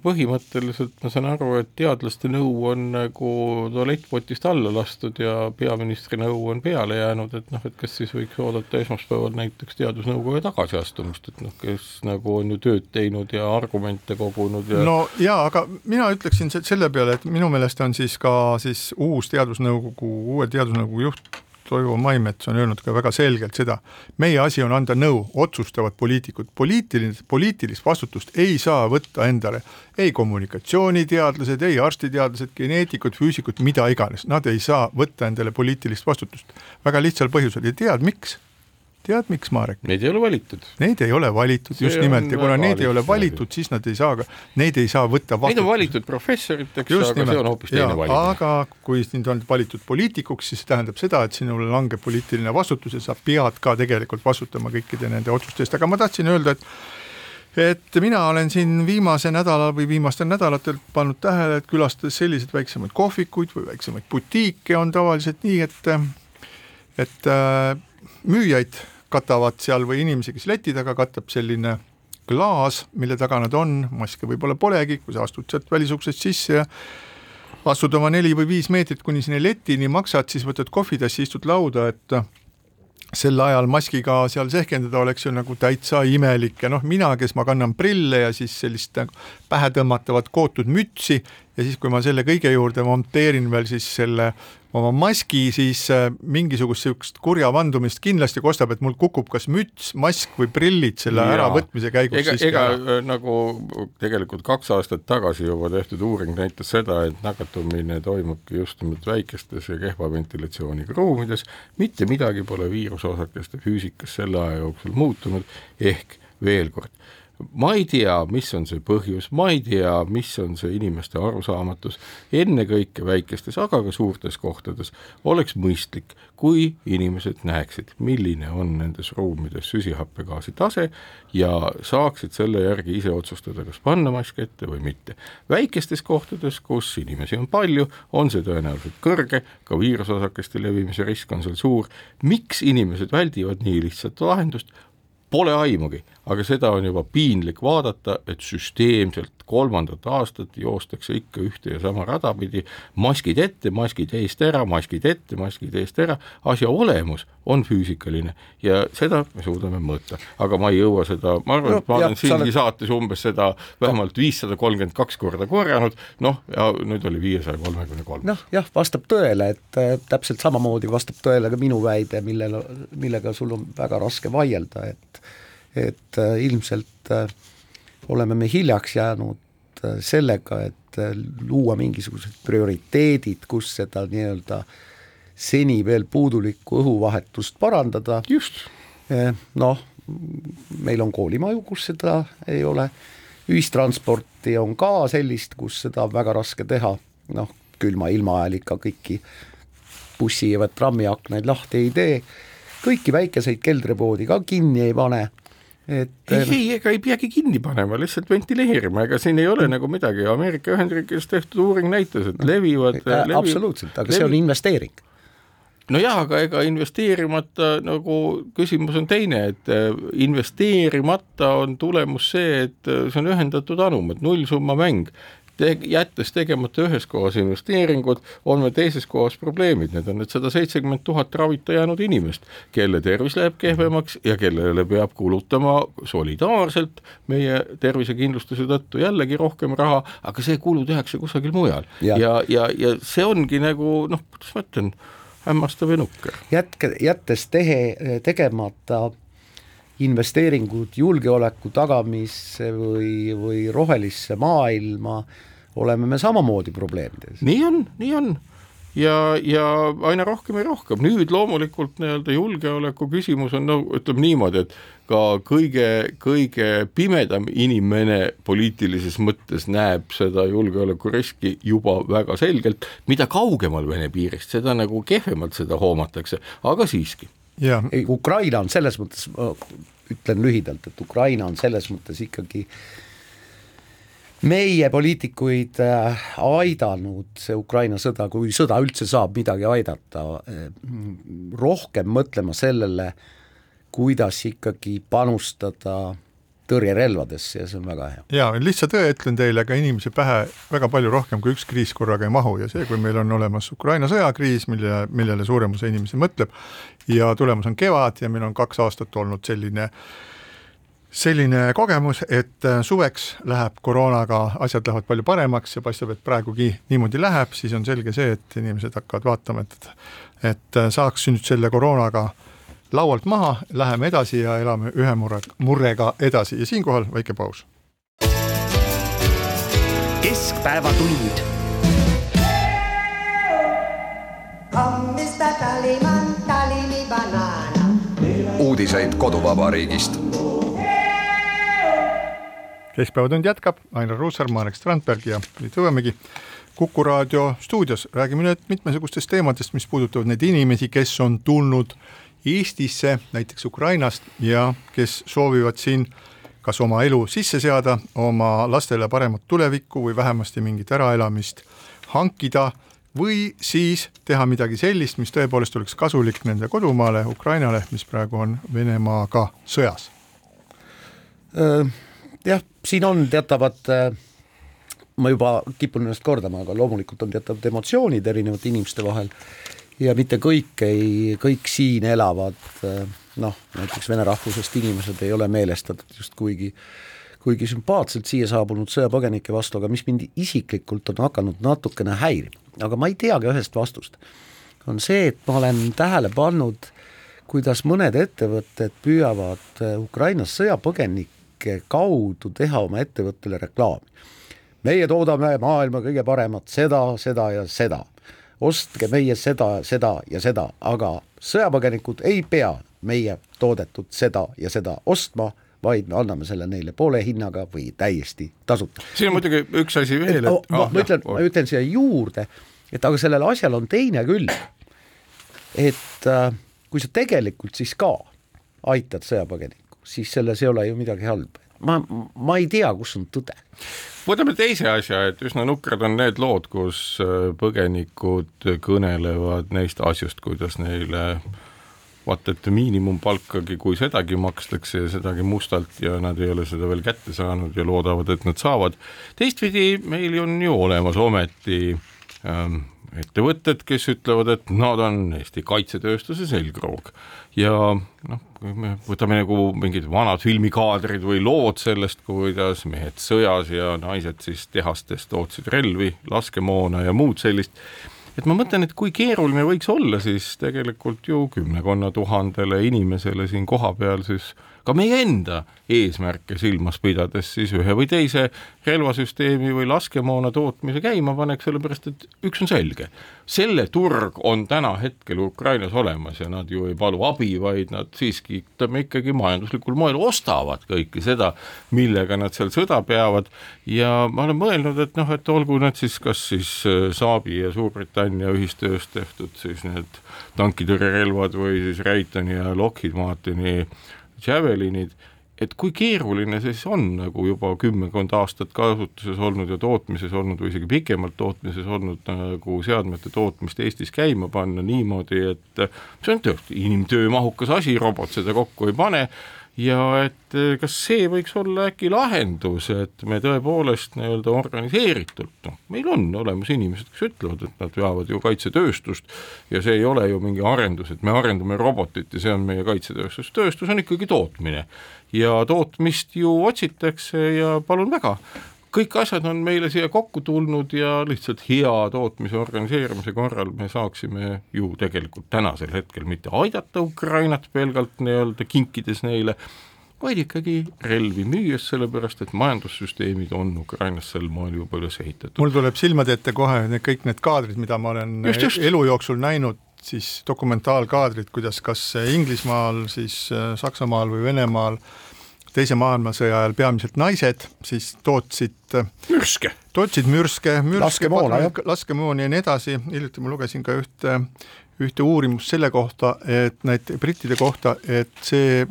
Speaker 4: põhimõtteliselt ma saan aru, et teadlaste nõu on nagu tualettpotist alla lastud ja peaministri nõu on peale jäänud, et noh, et kas siis võiks oodata esmaspäeval näiteks teadusnõukoja tagasiastumist, et noh, kes nagu on ju tööd teinud ja argumente kogunud ja
Speaker 3: no jaa, aga mina ütleksin selle peale, et minu meelest on siis ka siis uus teadusnõukogu, uue teadusnõukogu juht Toivo Maimets on öelnud ka väga selgelt seda, meie asi on anda nõu, otsustavad poliitikud, poliitiline, poliitilist vastutust ei saa võtta endale ei kommunikatsiooniteadlased, ei arstiteadlased, geneetikud, füüsikud, mida iganes, nad ei saa võtta endale poliitilist vastutust. väga lihtsal põhjusel ja tead, miks? Tead, miks, Marek?
Speaker 4: Neid ei ole valitud.
Speaker 3: Neid ei ole valitud, just nimelt, ja kuna neid ei ole valitud, siis nad ei saa ka, neid ei saa võtta
Speaker 4: vastutust. Neid on valitud professoriteks, aga nimelt. see on hoopis teine valimine.
Speaker 3: aga kui sind on valitud poliitikuks, siis see tähendab seda, et sinule langeb poliitiline vastutus ja sa pead ka tegelikult vastutama kõikide nende otsuste eest, aga ma tahtsin öelda, et et mina olen siin viimase nädala või viimastel nädalatel pannud tähele, et külastades selliseid väiksemaid kohvikuid või väiksemaid butiike on tavaliselt nii, et et äh, müüjaid katavad seal või inimesi, kes leti taga katab selline klaas, mille taga nad on, maske võib-olla polegi, kui sa astud sealt välisuksest sisse ja astud oma neli või viis meetrit kuni sinna letini, maksad, siis võtad kohvitassi, istud lauda, et sel ajal maskiga seal sehkendada oleks ju nagu täitsa imelik. Ja noh, mina, kes ma kannan prille ja siis sellist nagu pähe tõmmatavat kootud mütsi ja siis, kui ma selle kõige juurde monteerin veel siis selle oma maski, siis äh, mingisugust niisugust kurja vandumist kindlasti kostab, et mul kukub kas müts, mask või prillid selle ja. äravõtmise käigus
Speaker 4: ega, ega ära. Äh, nagu tegelikult kaks aastat tagasi juba tehtud uuring näitas seda, et nakatumine toimubki just nimelt väikestes ja kehva ventilatsiooniga ruumides, mitte midagi pole viirusosakeste füüsikas selle aja jooksul muutunud, ehk veel kord ma ei tea, mis on see põhjus, ma ei tea, mis on see inimeste arusaamatus, ennekõike väikestes, aga ka suurtes kohtades oleks mõistlik, kui inimesed näeksid, milline on nendes ruumides süsihappegaasi tase ja saaksid selle järgi ise otsustada, kas panna mask ette või mitte. väikestes kohtades, kus inimesi on palju, on see tõenäoliselt kõrge, ka viirusosakeste levimise risk on seal suur, miks inimesed väldivad nii lihtsat lahendust, Pole aimugi, aga seda on juba piinlik vaadata, et süsteemselt kolmandat aastat joostakse ikka ühte ja sama rada pidi, maskid ette, maskid eest ära, maskid ette, maskid eest ära, asja olemus on füüsikaline ja seda me suudame mõõta, aga ma ei jõua seda, ma arvan no,, et ma olen siingi oled... saates umbes seda vähemalt viissada kolmkümmend kaks korda korjanud, noh, ja nüüd oli viiesaja kolmekümne kolm.
Speaker 5: noh, jah, vastab tõele, et äh, täpselt samamoodi vastab tõele ka minu väide, millel, millega sul on väga raske vaielda, et et äh, ilmselt äh, oleme me hiljaks jäänud äh, sellega, et luua mingisugused prioriteedid, kus seda nii-öelda seni veel puudulikku õhuvahetust parandada.
Speaker 4: just.
Speaker 5: noh, meil on koolimaju, kus seda ei ole, ühistransporti on ka sellist, kus seda on väga raske teha, noh, külma ilma ajal ikka kõiki bussi ja trammiaknaid lahti ei tee, kõiki väikeseid keldripoodi ka kinni ei pane et
Speaker 4: ei, ei, ega ei peagi kinni panema, lihtsalt ventileerima, ega siin ei ole nagu midagi, Ameerika Ühendriikides tehtud uuring näitas, et levivad
Speaker 5: äh, levi, absoluutselt, aga levi, see on investeering.
Speaker 4: nojah, aga ega investeerimata nagu küsimus on teine, et äh, investeerimata on tulemus see, et äh, see on ühendatud anum, et nullsumma mäng te-, jättes tegemata ühes kohas investeeringud, on meil teises kohas probleemid, need on need sada seitsekümmend tuhat ravita jäänud inimest, kelle tervis läheb kehvemaks ja kellele peab kulutama solidaarselt meie tervisekindlustuse tõttu jällegi rohkem raha, aga see kulu tehakse kusagil mujal. ja, ja, ja, ja see ongi nagu noh, kuidas ma ütlen, hämmastav ja nukker.
Speaker 5: jätke, jättes tehe, tegemata investeeringud julgeoleku tagamisse või, või rohelisse maailma, oleme me samamoodi probleemides.
Speaker 4: nii on, nii on. Ja, ja aina rohkem ja rohkem, nüüd loomulikult nii-öelda julgeoleku küsimus on no ütleme niimoodi, et ka kõige, kõige pimedam inimene poliitilises mõttes näeb seda julgeolekuriski juba väga selgelt, mida kaugemal Vene piirist, seda nagu kehvemalt seda hoomatakse, aga siiski.
Speaker 5: Ukraina on selles mõttes, ütlen lühidalt, et Ukraina on selles mõttes ikkagi meie poliitikuid äh, aidanud see Ukraina sõda, kui sõda üldse saab midagi aidata, äh, rohkem mõtlema sellele, kuidas ikkagi panustada tõrjerelvadesse ja see on väga hea.
Speaker 3: jaa, lihtsa tõe ütlen teile, ega inimese pähe väga palju rohkem kui üks kriis korraga ei mahu ja see, kui meil on olemas Ukraina sõjakriis, mille, millele suurem osa inimesi mõtleb, ja tulemas on kevad ja meil on kaks aastat olnud selline selline kogemus, et suveks läheb koroonaga, asjad lähevad palju paremaks ja paistab, et praegugi niimoodi läheb, siis on selge see, et inimesed hakkavad vaatama, et et saaks nüüd selle koroonaga äh, laualt maha, läheme edasi ja elame ühe murre, murrega edasi ja siinkohal väike paus.
Speaker 6: keskpäevatund.
Speaker 7: hommista Taliman, Talimi banaana.
Speaker 2: uudiseid koduvabariigist.
Speaker 3: keskpäevatund jätkab, Ainar Ruussaar, Marek Strandberg ja Priit Õuemägi Kuku raadio stuudios räägime nüüd mitmesugustest teemadest, mis puudutavad neid inimesi, kes on tulnud Eestisse, näiteks Ukrainast ja kes soovivad siin kas oma elu sisse seada, oma lastele paremat tulevikku või vähemasti mingit äraelamist hankida või siis teha midagi sellist, mis tõepoolest oleks kasulik nende kodumaale, Ukrainale, mis praegu on Venemaaga sõjas.
Speaker 5: Jah, siin on teatavad ma juba kipun ennast kordama, aga loomulikult on teatavad emotsioonid erinevate inimeste vahel ja mitte kõik ei, kõik siin elavad noh, näiteks vene rahvusest inimesed ei ole meelestatud just kuigi kuigi sümpaatselt siia saabunud sõjapõgenike vastu, aga mis mind isiklikult on hakanud natukene häirima, aga ma ei teagi ühest vastust, on see, et ma olen tähele pannud, kuidas mõned ettevõtted püüavad Ukrainas sõjapõgenike kaudu teha oma ettevõttele reklaami. meie toodame maailma kõige paremat seda, seda ja seda ostke meie seda, seda ja seda, aga sõjapõgenikud ei pea meie toodetud seda ja seda ostma, vaid me anname selle neile poole hinnaga või täiesti tasuta.
Speaker 4: siin on muidugi üks asi veel, et
Speaker 5: oh, ma, ah, ma ütlen, ma ütlen siia juurde, et aga sellel asjal on teine külg. et äh, kui sa tegelikult siis ka aitad sõjapõgenikku, siis selles ei ole ju midagi halba. Ma, ma ei tea, kus on tõde
Speaker 4: võtame teise asja, et üsna nukrad on need lood, kus äh, põgenikud kõnelevad neist asjust, kuidas neile vaata, et miinimumpalkagi, kui sedagi makstakse ja sedagi mustalt ja nad ei ole seda veel kätte saanud ja loodavad, et nad saavad. teistpidi meil on ju olemas ometi ähm, ettevõtted, kes ütlevad, et nad on Eesti kaitsetööstuse selgroog. Ja noh, me võtame nagu mingid vanad filmikaadrid või lood sellest, kuidas mehed sõjas ja naised siis tehastes tootsid relvi, laskemoona ja muud sellist, et ma mõtlen, et kui keeruline võiks olla siis tegelikult ju kümnekonna tuhandele inimesele siin kohapeal siis äh, ka meie enda eesmärke silmas pidades siis ühe või teise relvasüsteemi või laskemoona tootmise käima paneks, sellepärast et üks on selge, selle turg on täna hetkel Ukrainas olemas ja nad ju ei palu abi, vaid nad siiski, ütleme ikkagi majanduslikul moel ostavad kõike seda, millega nad seal sõda peavad. Ja ma olen mõelnud, et noh, et olgu need siis kas siis äh, Saabi ja Suurbritannia ühistööst tehtud siis need tankitõrjerelvad või siis Raytoni ja Lockheed Martini Javelinid et kui keeruline see siis on nagu juba kümmekond aastat kasutuses olnud ja tootmises olnud või isegi pikemalt tootmises olnud nagu seadmete tootmist Eestis käima panna niimoodi, et see on inimtöömahukas asi, robot seda kokku ei pane ja et eh, kas see võiks olla äkki lahendus, et me tõepoolest nii-öelda organiseeritult, noh, meil on olemas inimesed, kes ütlevad, et nad veavad ju kaitsetööstust ja see ei ole ju mingi arendus, et me arendame robotit ja see on meie kaitsetööstus, tööstus on ikkagi tootmine. ja tootmist ju otsitakse ja palun väga, kõik asjad on meile siia kokku tulnud ja lihtsalt hea tootmise organiseerimise korral me saaksime ju tegelikult tänasel hetkel mitte aidata Ukrainat pelgalt nii-öelda kinkides neile, vaid ikkagi relvi müües, sellepärast et majandussüsteemid on Ukrainas sel moel juba üles ehitatud.
Speaker 3: mul tuleb silmade ette kohe need kõik need kaadrid, mida ma olen just, just. elu jooksul näinud, siis dokumentaalkaadrid, kuidas kas Inglismaal, siis äh, Saksamaal või Venemaal äh, teise maailmasõja ajal peamiselt naised, siis tootsid
Speaker 4: mürske,
Speaker 3: tootsid mürske, mürske,
Speaker 5: laskemoona,
Speaker 3: laskemooni ja nii edasi, hiljuti ma lugesin ka ühte, ühte uurimust selle kohta, et näit-, brittide kohta, et see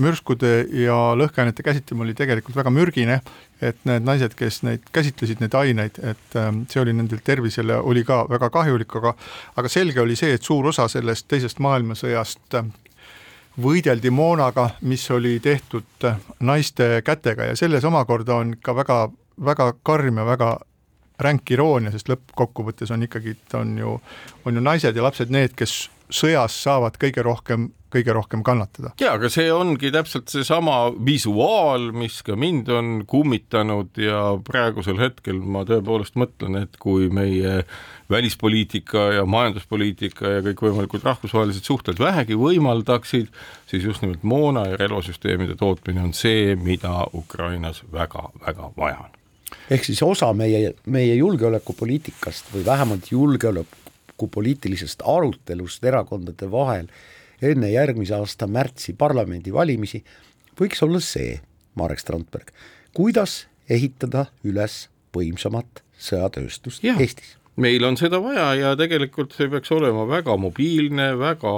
Speaker 3: mürskude ja lõhkeainete käsitlemine oli tegelikult väga mürgine, et need naised, kes neid käsitlesid, neid aineid, et ähm, see oli nendel tervisele, oli ka väga kahjulik, aga aga selge oli see, et suur osa sellest teisest maailmasõjast võideldi moonaga, mis oli tehtud naiste kätega. Ja selles omakorda on ka väga, väga karm ja väga ränk iroonia, sest lõppkokkuvõttes on ikkagi, on ju, on ju naised ja lapsed need, kes sõjas saavad kõige rohkem kõige rohkem kannatada.
Speaker 4: jaa, aga see ongi täpselt seesama visuaal, mis ka mind on kummitanud ja praegusel hetkel ma tõepoolest mõtlen, et kui meie välispoliitika ja majanduspoliitika ja kõikvõimalikud rahvusvahelised suhted vähegi võimaldaksid, siis just nimelt moona ja relvasüsteemide tootmine on see, mida Ukrainas väga-väga vaja on
Speaker 5: ehk siis osa meie, meie julgeolekupoliitikast või vähemalt julgeolekupoliitilisest arutelust erakondade vahel enne järgmise aasta märtsi parlamendivalimisi võiks olla see, Marek Strandberg, kuidas ehitada üles võimsamat sõjatööstust ja. Eestis
Speaker 4: meil on seda vaja ja tegelikult see peaks olema väga mobiilne, väga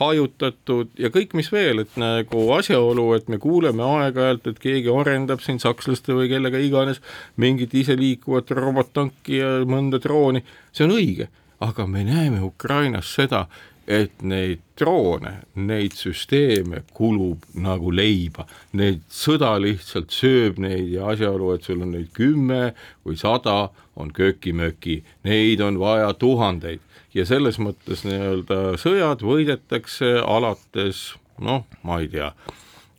Speaker 4: hajutatud ja kõik, mis veel, et nagu asjaolu, et me kuuleme aeg-ajalt, et keegi arendab siin sakslaste või kellega iganes mingit iseliikuvat robottanki ja mõnda drooni, see on õige, aga me näeme Ukrainas seda, et neid droone, neid süsteeme kulub nagu leiba, neid sõda lihtsalt sööb neid ja asjaolu, et sul on neid kümme või sada, on köki-möki, neid on vaja tuhandeid. Ja selles mõttes nii-öelda sõjad võidetakse alates noh, ma ei tea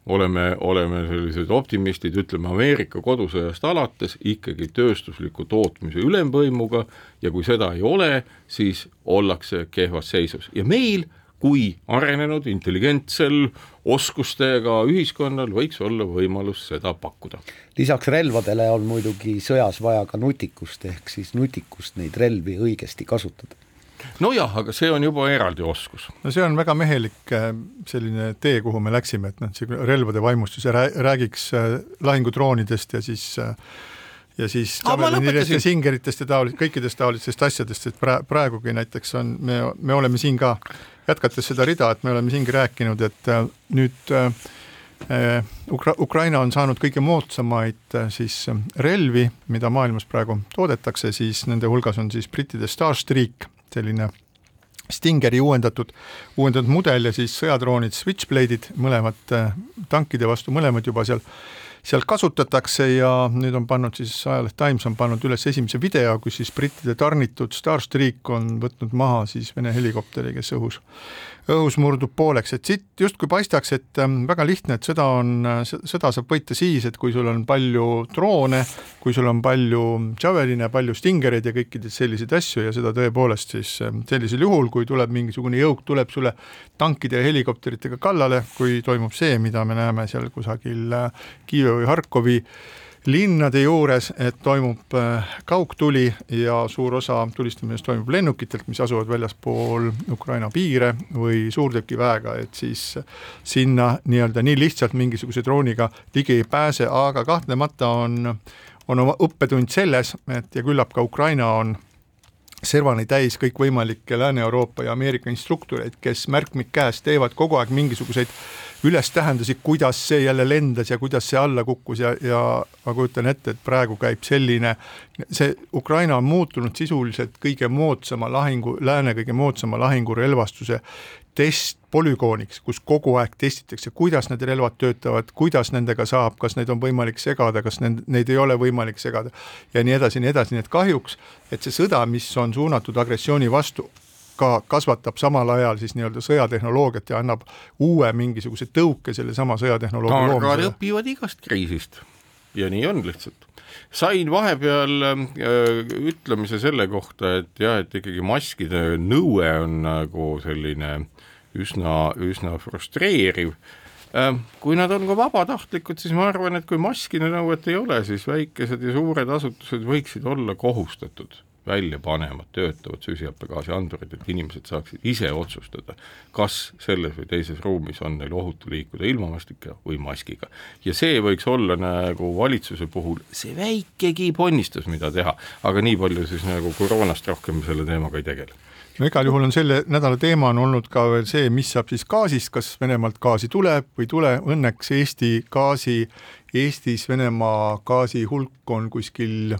Speaker 4: oleme, oleme sellised optimistid, ütleme Ameerika kodusõjast alates ikkagi tööstusliku tootmise ülemvõimuga ja kui seda ei ole, siis ollakse kehvas seisus ja meil kui arenenud, intelligentsel, oskustega ühiskonnal võiks olla võimalus seda pakkuda.
Speaker 5: lisaks relvadele on muidugi sõjas vaja ka nutikust, ehk siis nutikust neid relvi õigesti kasutada
Speaker 4: nojah, aga see on juba eraldi oskus.
Speaker 3: no see on väga mehelik äh, selline tee, kuhu me läksime, et noh, see relvade vaimustus ja räägiks äh, lahingudroonidest ja siis äh, ja siis Javelinidest ja Singeritest ja taolist, kõikidest taolistest asjadest, et pra-, praegugi näiteks on, me, me oleme siin ka, jätkates seda rida, et me oleme siingi rääkinud, et nüüd äh, Ukra-, Ukraina on saanud kõige moodsamaid siis relvi, mida maailmas praegu toodetakse, siis nende hulgas on siis brittide Starstreak selline Stingeri uuendatud, uuendatud mudel ja siis sõjadroonid Switchblade'id, mõlemad äh, tankide vastu, mõlemad juba seal, seal kasutatakse ja nüüd on pannud siis, ajaleht Times on pannud üles esimese video, kus siis brittide tarnitud Starstreak on võtnud maha siis Vene helikopteri, kes õhus õhus murdub pooleks, et siit justkui paistaks, et ähm, väga lihtne, et sõda on, sõda saab võita siis, et kui sul on palju droone, kui sul on palju Javeline, palju Stingereid ja kõiki selliseid asju ja seda tõepoolest siis ähm, sellisel juhul, kui tuleb mingisugune jõuk, tuleb sulle tankide ja helikopteritega kallale, kui toimub see, mida me näeme seal kusagil äh, Kiievi või Harkovi linnade juures, et toimub äh, kaugtuli ja suur osa tulistamisest toimub lennukitelt, mis asuvad väljaspool Ukraina piire või suurtükiväega, et siis sinna nii-öelda nii lihtsalt mingisuguse drooniga ligi ei pääse, aga kahtlemata on, on oma õppetund selles, et ja küllap ka Ukraina on servani täis kõikvõimalikke Lääne-Euroopa ja Ameerika instruktoreid, kes märkmik käes teevad kogu aeg mingisuguseid üles tähendusi, kuidas see jälle lendas ja kuidas see alla kukkus ja, ja ma kujutan ette, et praegu käib selline, see Ukraina on muutunud sisuliselt kõige moodsama lahingu, lääne kõige moodsama lahingurelvastuse test polügooniks, kus kogu aeg testitakse, kuidas need relvad töötavad, kuidas nendega saab, kas neid on võimalik segada, kas need, neid ei ole võimalik segada ja nii edasi, nii edasi, nii et kahjuks, et see sõda, mis on suunatud agressiooni vastu, ka kasvatab samal ajal siis nii-öelda sõjatehnoloogiat ja annab uue mingisuguse tõuke sellesama sõjatehnoloogia
Speaker 4: targad
Speaker 3: loomisele.
Speaker 4: õpivad igast kriisist ja nii on lihtsalt. sain vahepeal äh, ütlemise selle kohta, et jah, et ikkagi maskide nõue on nagu selline üsna, üsna frustreeriv äh,. kui nad on ka vabatahtlikud, siis ma arvan, et kui maskide nõuet ei ole, siis väikesed ja suured asutused võiksid olla kohustatud välja panema töötavad süsihappegaasi andurid, et inimesed saaksid ise otsustada, kas selles või teises ruumis on neil ohutu liikuda ilma maskita või maskiga. ja see võiks olla nagu valitsuse puhul see väikegi ponnistus, mida teha, aga nii palju siis nagu koroonast rohkem selle teemaga ei tegele.
Speaker 3: No igal juhul on selle nädala teema on olnud ka veel see, mis saab siis gaasist, kas Venemaalt gaasi tuleb või ei tule, õnneks Eesti gaasi, Eestis Venemaa gaasi hulk on kuskil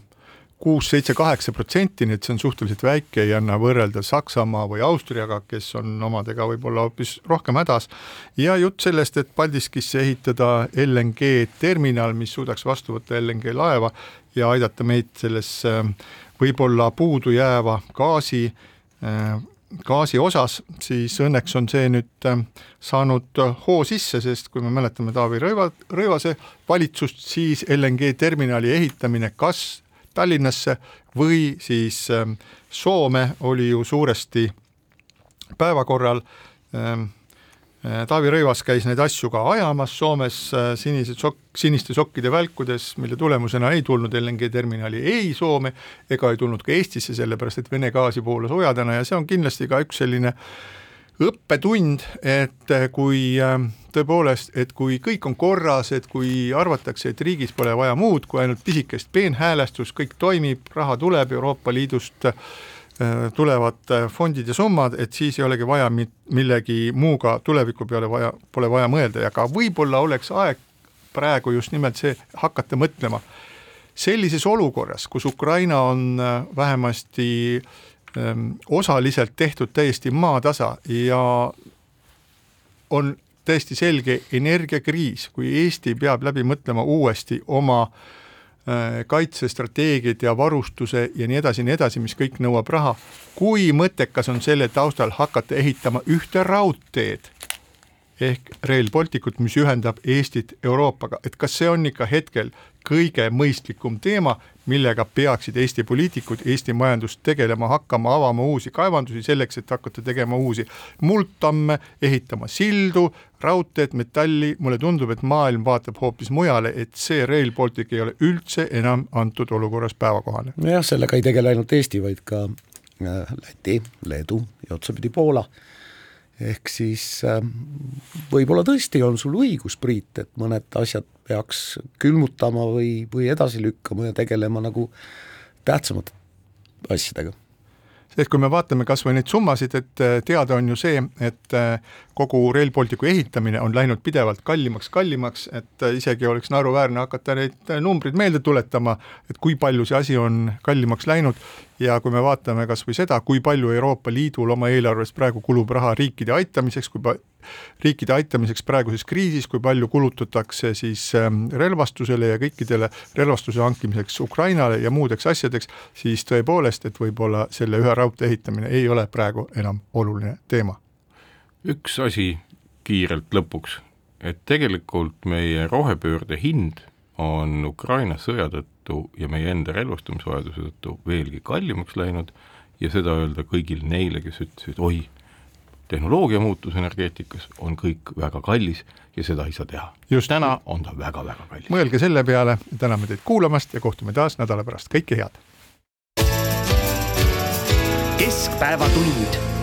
Speaker 3: kuus, seitse, kaheksa protsenti, nii et see on suhteliselt väike, ei anna võrrelda Saksamaa või Austriaga, kes on omadega võib-olla hoopis rohkem hädas. ja jutt sellest, et Paldiskisse ehitada LNG terminal, mis suudaks vastu võtta LNG laeva ja aidata meid selles võib-olla puudujääva gaasi gaasi osas, siis õnneks on see nüüd saanud hoo sisse, sest kui me mäletame Taavi Rõiva, Rõivase valitsust, siis LNG terminali ehitamine kas Tallinnasse või siis ähm, Soome oli ju suuresti päevakorral. Ähm, äh, Taavi Rõivas käis neid asju ka ajamas Soomes äh, sinised sokk, siniste sokkide välkudes, mille tulemusena ei tulnud LNG terminali ei Soome ega ei tulnud ka Eestisse, sellepärast et Vene gaasi voolas ojadena ja see on kindlasti ka üks selline õppetund, et äh, kui äh, tõepoolest, et kui kõik on korras, et kui arvatakse, et riigis pole vaja muud kui ainult pisikest peenhäälestust, kõik toimib, raha tuleb Euroopa Liidust, äh, tulevad äh, fondid ja summad, et siis ei olegi vaja millegi muuga tuleviku peale vaja, pole vaja mõelda. Ja ka võib-olla oleks aeg praegu just nimelt see, hakata mõtlema. Sellises olukorras, kus Ukraina on äh, vähemasti ähm, osaliselt tehtud täiesti maatasa ja on täiesti selge energiakriis, kui Eesti peab läbi mõtlema uuesti oma äh, kaitsestrateegiad ja varustuse ja nii edasi ja nii edasi, mis kõik nõuab raha, kui mõttekas on selle taustal hakata ehitama ühte raudteed ehk Rail Balticut, mis ühendab Eestit Euroopaga, et kas see on ikka hetkel kõige mõistlikum teema, millega peaksid Eesti poliitikud Eesti majandust tegelema hakkama, avama uusi kaevandusi selleks, et hakata tegema uusi muldtamme, ehitama sildu, raudteed, metalli, mulle tundub, et maailm vaatab hoopis mujale, et see Rail Baltic ei ole üldse enam antud olukorras päevakohane.
Speaker 5: nojah, sellega ei tegele ainult Eesti, vaid ka äh, Läti, Leedu ja otsapidi Poola ehk siis äh, võib-olla tõesti on sul õigus, Priit, et mõned asjad peaks külmutama või, või edasi lükkama ja tegelema nagu tähtsamate asjadega.
Speaker 3: Sest kui me vaatame kas või neid summasid, et äh, teada on ju see, et äh, kogu Rail Balticu ehitamine on läinud pidevalt kallimaks, kallimaks, et äh, isegi oleks naeruväärne hakata neid numbreid meelde tuletama, et kui palju see asi on kallimaks läinud ja kui me vaatame kas või seda, kui palju Euroopa Liidul oma eelarvest praegu kulub raha riikide aitamiseks, kui pa-, riikide aitamiseks praeguses kriisis, kui palju kulutatakse siis ähm, relvastusele ja kõikidele relvastuse hankimiseks Ukrainale ja muudeks asjadeks, siis tõepoolest, et võib-olla selle ühe raudtee ehitamine ei ole praegu enam oluline teema.
Speaker 4: Üks asi kiirelt lõpuks, et tegelikult meie rohepöörde hind on Ukraina sõja tõttu ja meie enda relvastumisvajaduse tõttu veelgi kallimaks läinud ja seda öelda kõigil neile, kes ütlesid, oi, tehnoloogia muutus energeetikas on kõik väga kallis ja seda ei saa teha. täna on ta väga-väga kallis.
Speaker 3: mõelge selle peale, täname teid kuulamast ja kohtume taas nädala pärast, kõike head!
Speaker 6: keskpäevatund